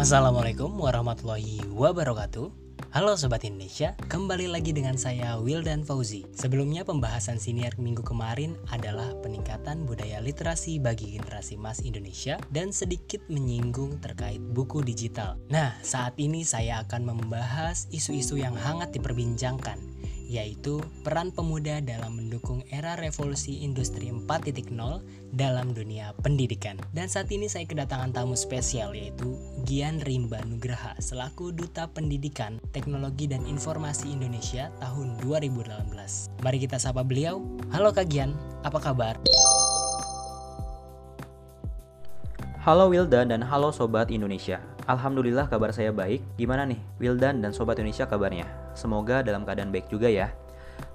Assalamualaikum warahmatullahi wabarakatuh. Halo Sobat Indonesia, kembali lagi dengan saya Wildan Fauzi. Sebelumnya pembahasan siniar minggu kemarin adalah peningkatan budaya literasi bagi generasi emas Indonesia Dan sedikit menyinggung terkait buku digital. Nah, saat ini saya akan membahas isu-isu yang hangat diperbincangkan yaitu peran pemuda dalam mendukung era revolusi industri 4.0 dalam dunia pendidikan. Dan saat ini saya kedatangan tamu spesial yaitu Gian Rimba Nugraha selaku Duta Pendidikan, Teknologi dan Informasi Indonesia tahun 2018. Mari kita sapa beliau. Halo Kak Gian, apa kabar? Halo Wildan dan halo Sobat Indonesia. Alhamdulillah kabar saya baik. Gimana nih Wildan dan Sobat Indonesia kabarnya? Semoga dalam keadaan baik juga ya.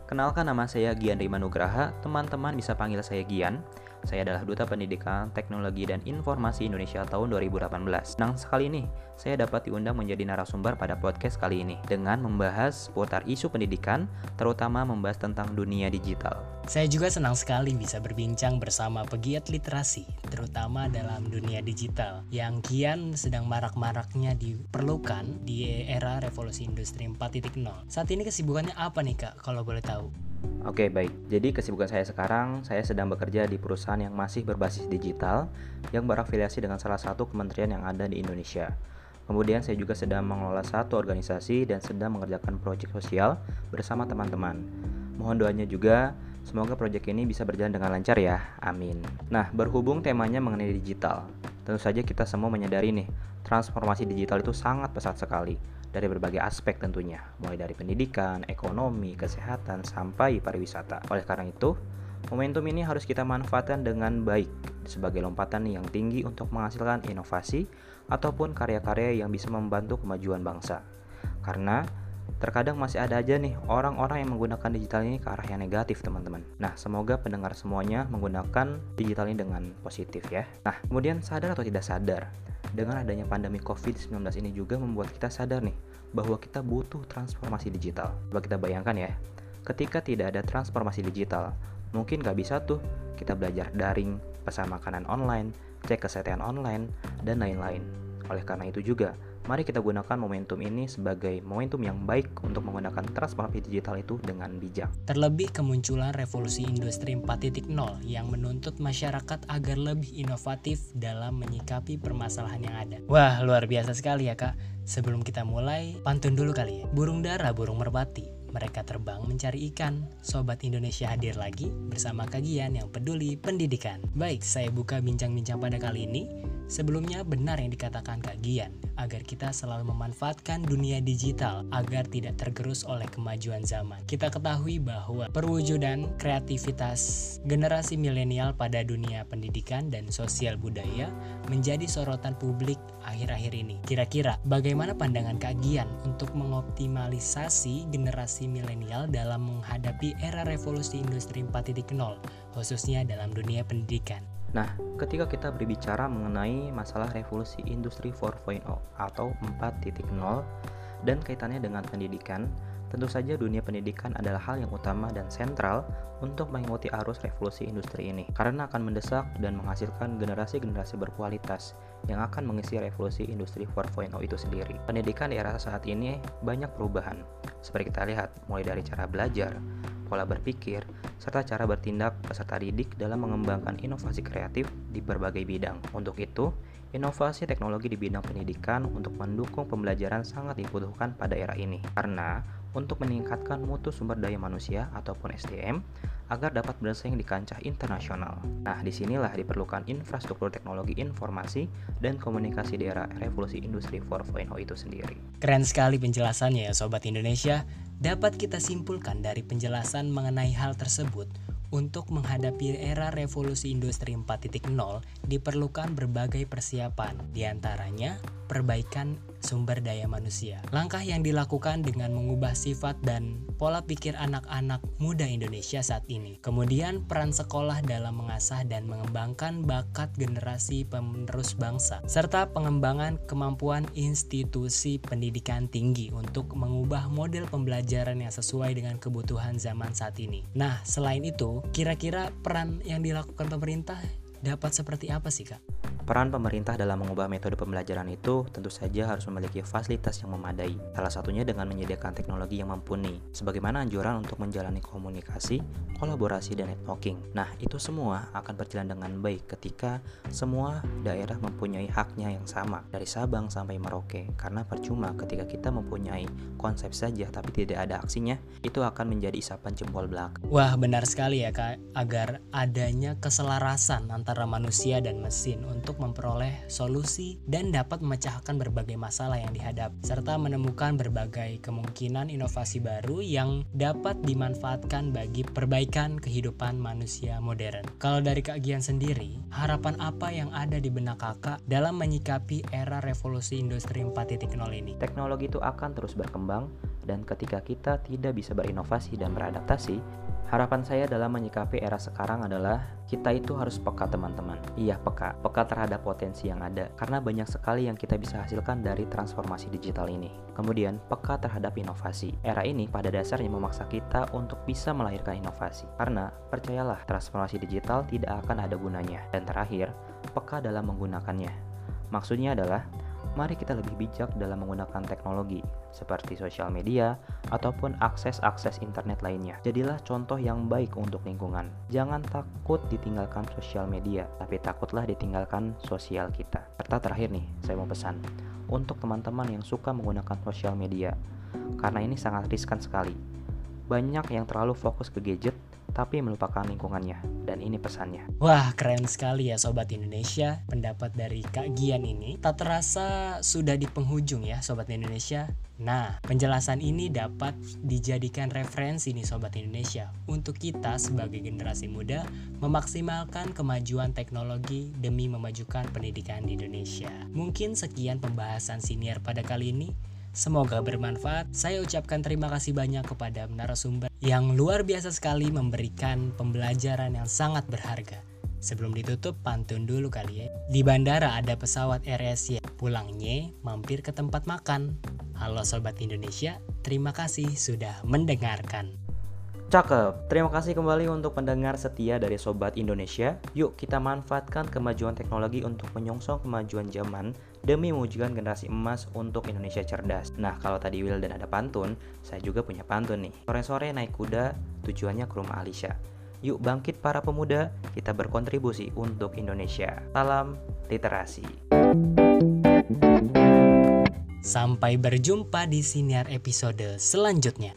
Kenalkan nama saya Gian Rima Nugraha, teman-teman bisa panggil saya Gian. Saya adalah Duta Pendidikan, Teknologi, dan Informasi Indonesia tahun 2018. Senang sekali nih, saya dapat diundang menjadi narasumber pada podcast kali ini dengan membahas seputar isu pendidikan, terutama membahas tentang dunia digital. Saya juga senang sekali bisa berbincang bersama pegiat literasi, terutama dalam dunia digital, yang kian sedang marak-maraknya diperlukan di era revolusi industri 4.0. Saat ini kesibukannya apa nih kak, kalau boleh tahu? Oke, baik. Jadi kesibukan saya sekarang, saya sedang bekerja di perusahaan yang masih berbasis digital yang berafiliasi dengan salah satu kementerian yang ada di Indonesia. Kemudian saya juga sedang mengelola satu organisasi dan sedang mengerjakan proyek sosial bersama teman-teman. Mohon doanya juga, semoga proyek ini bisa berjalan dengan lancar ya. Amin. Nah, berhubung temanya mengenai digital, tentu saja kita semua menyadari nih, transformasi digital itu sangat pesat sekali dari berbagai aspek tentunya, mulai dari pendidikan, ekonomi, kesehatan, sampai pariwisata. Oleh karena itu, momentum ini harus kita manfaatkan dengan baik sebagai lompatan yang tinggi untuk menghasilkan inovasi ataupun karya-karya yang bisa membantu kemajuan bangsa. Karena terkadang masih ada aja nih orang-orang yang menggunakan digital ini ke arah yang negatif teman-teman. Nah semoga pendengar semuanya menggunakan digital ini dengan positif ya. Nah kemudian sadar atau tidak sadar, dengan adanya pandemi COVID-19 ini juga membuat kita sadar nih bahwa kita butuh transformasi digital. Coba kita bayangkan ya, ketika tidak ada transformasi digital, mungkin gak bisa tuh kita belajar daring, pesan makanan online, cek kesehatan online, dan lain-lain. Oleh karena itu juga, Mari kita gunakan momentum ini sebagai momentum yang baik untuk menggunakan transformasi digital itu dengan bijak. Terlebih kemunculan revolusi industri 4.0 yang menuntut masyarakat agar lebih inovatif dalam menyikapi permasalahan yang ada. Wah, luar biasa sekali ya kak. Sebelum kita mulai, pantun dulu kali ya. Burung dara, burung merpati. Mereka terbang mencari ikan. Sobat Indonesia hadir lagi bersama kagian yang peduli pendidikan. Baik, saya buka bincang-bincang pada kali ini Sebelumnya benar yang dikatakan Kak Gian, agar kita selalu memanfaatkan dunia digital agar tidak tergerus oleh kemajuan zaman. Kita ketahui bahwa perwujudan kreativitas generasi milenial pada dunia pendidikan dan sosial budaya menjadi sorotan publik akhir-akhir ini. Kira-kira bagaimana pandangan Kak Gian untuk mengoptimalisasi generasi milenial dalam menghadapi era revolusi industri 4.0 khususnya dalam dunia pendidikan? Nah, ketika kita berbicara mengenai masalah revolusi industri 4.0 atau 4.0 dan kaitannya dengan pendidikan, tentu saja dunia pendidikan adalah hal yang utama dan sentral untuk mengikuti arus revolusi industri ini karena akan mendesak dan menghasilkan generasi-generasi berkualitas yang akan mengisi revolusi industri 4.0 itu sendiri. Pendidikan di era saat ini banyak perubahan, seperti kita lihat mulai dari cara belajar, pola berpikir, serta cara bertindak peserta didik dalam mengembangkan inovasi kreatif di berbagai bidang. Untuk itu, inovasi teknologi di bidang pendidikan untuk mendukung pembelajaran sangat dibutuhkan pada era ini. Karena untuk meningkatkan mutu sumber daya manusia ataupun SDM agar dapat bersaing di kancah internasional. Nah, di sinilah diperlukan infrastruktur teknologi informasi dan komunikasi di era revolusi industri 4.0 itu sendiri. Keren sekali penjelasannya ya Sobat Indonesia. Dapat kita simpulkan dari penjelasan mengenai hal tersebut, untuk menghadapi era revolusi industri 4.0 diperlukan berbagai persiapan, di antaranya perbaikan sumber daya manusia. Langkah yang dilakukan dengan mengubah sifat dan pola pikir anak-anak muda Indonesia saat ini. Kemudian peran sekolah dalam mengasah dan mengembangkan bakat generasi penerus bangsa, serta pengembangan kemampuan institusi pendidikan tinggi untuk mengubah model pembelajaran yang sesuai dengan kebutuhan zaman saat ini. Nah, selain itu, kira-kira peran yang dilakukan pemerintah dapat seperti apa sih, Kak? Peran pemerintah dalam mengubah metode pembelajaran itu tentu saja harus memiliki fasilitas yang memadai. Salah satunya dengan menyediakan teknologi yang mumpuni, sebagaimana anjuran untuk menjalani komunikasi, kolaborasi, dan networking. Nah, itu semua akan berjalan dengan baik ketika semua daerah mempunyai haknya yang sama, dari Sabang sampai Merauke. Karena percuma ketika kita mempunyai konsep saja tapi tidak ada aksinya, itu akan menjadi isapan jempol belakang. Wah, benar sekali ya Kak, agar adanya keselarasan antara manusia dan mesin untuk untuk memperoleh solusi dan dapat memecahkan berbagai masalah yang dihadap serta menemukan berbagai kemungkinan inovasi baru yang dapat dimanfaatkan bagi perbaikan kehidupan manusia modern. Kalau dari Kak Gian sendiri, harapan apa yang ada di benak Kakak dalam menyikapi era revolusi industri 4.0 ini? Teknologi itu akan terus berkembang dan ketika kita tidak bisa berinovasi dan beradaptasi, Harapan saya dalam menyikapi era sekarang adalah kita itu harus peka teman-teman. Iya peka, peka terhadap potensi yang ada karena banyak sekali yang kita bisa hasilkan dari transformasi digital ini. Kemudian peka terhadap inovasi. Era ini pada dasarnya memaksa kita untuk bisa melahirkan inovasi. Karena percayalah transformasi digital tidak akan ada gunanya. Dan terakhir, peka dalam menggunakannya. Maksudnya adalah mari kita lebih bijak dalam menggunakan teknologi seperti sosial media ataupun akses-akses internet lainnya. Jadilah contoh yang baik untuk lingkungan. Jangan takut ditinggalkan sosial media, tapi takutlah ditinggalkan sosial kita. Serta terakhir nih, saya mau pesan untuk teman-teman yang suka menggunakan sosial media, karena ini sangat riskan sekali. Banyak yang terlalu fokus ke gadget tapi melupakan lingkungannya. Dan ini pesannya. Wah, keren sekali ya Sobat Indonesia. Pendapat dari Kak Gian ini tak terasa sudah di penghujung ya Sobat Indonesia. Nah, penjelasan ini dapat dijadikan referensi nih Sobat Indonesia untuk kita sebagai generasi muda memaksimalkan kemajuan teknologi demi memajukan pendidikan di Indonesia. Mungkin sekian pembahasan senior pada kali ini. Semoga bermanfaat. Saya ucapkan terima kasih banyak kepada narasumber yang luar biasa sekali memberikan pembelajaran yang sangat berharga. Sebelum ditutup, pantun dulu kali ya. Di bandara ada pesawat RSY. Pulangnya mampir ke tempat makan. Halo Sobat Indonesia, terima kasih sudah mendengarkan. Cakep, terima kasih kembali untuk pendengar setia dari Sobat Indonesia. Yuk kita manfaatkan kemajuan teknologi untuk menyongsong kemajuan zaman demi mewujudkan generasi emas untuk Indonesia cerdas. Nah, kalau tadi Will dan ada pantun, saya juga punya pantun nih. Sore-sore naik kuda, tujuannya ke rumah Alisha. Yuk bangkit para pemuda, kita berkontribusi untuk Indonesia. Salam literasi. Sampai berjumpa di siniar episode selanjutnya.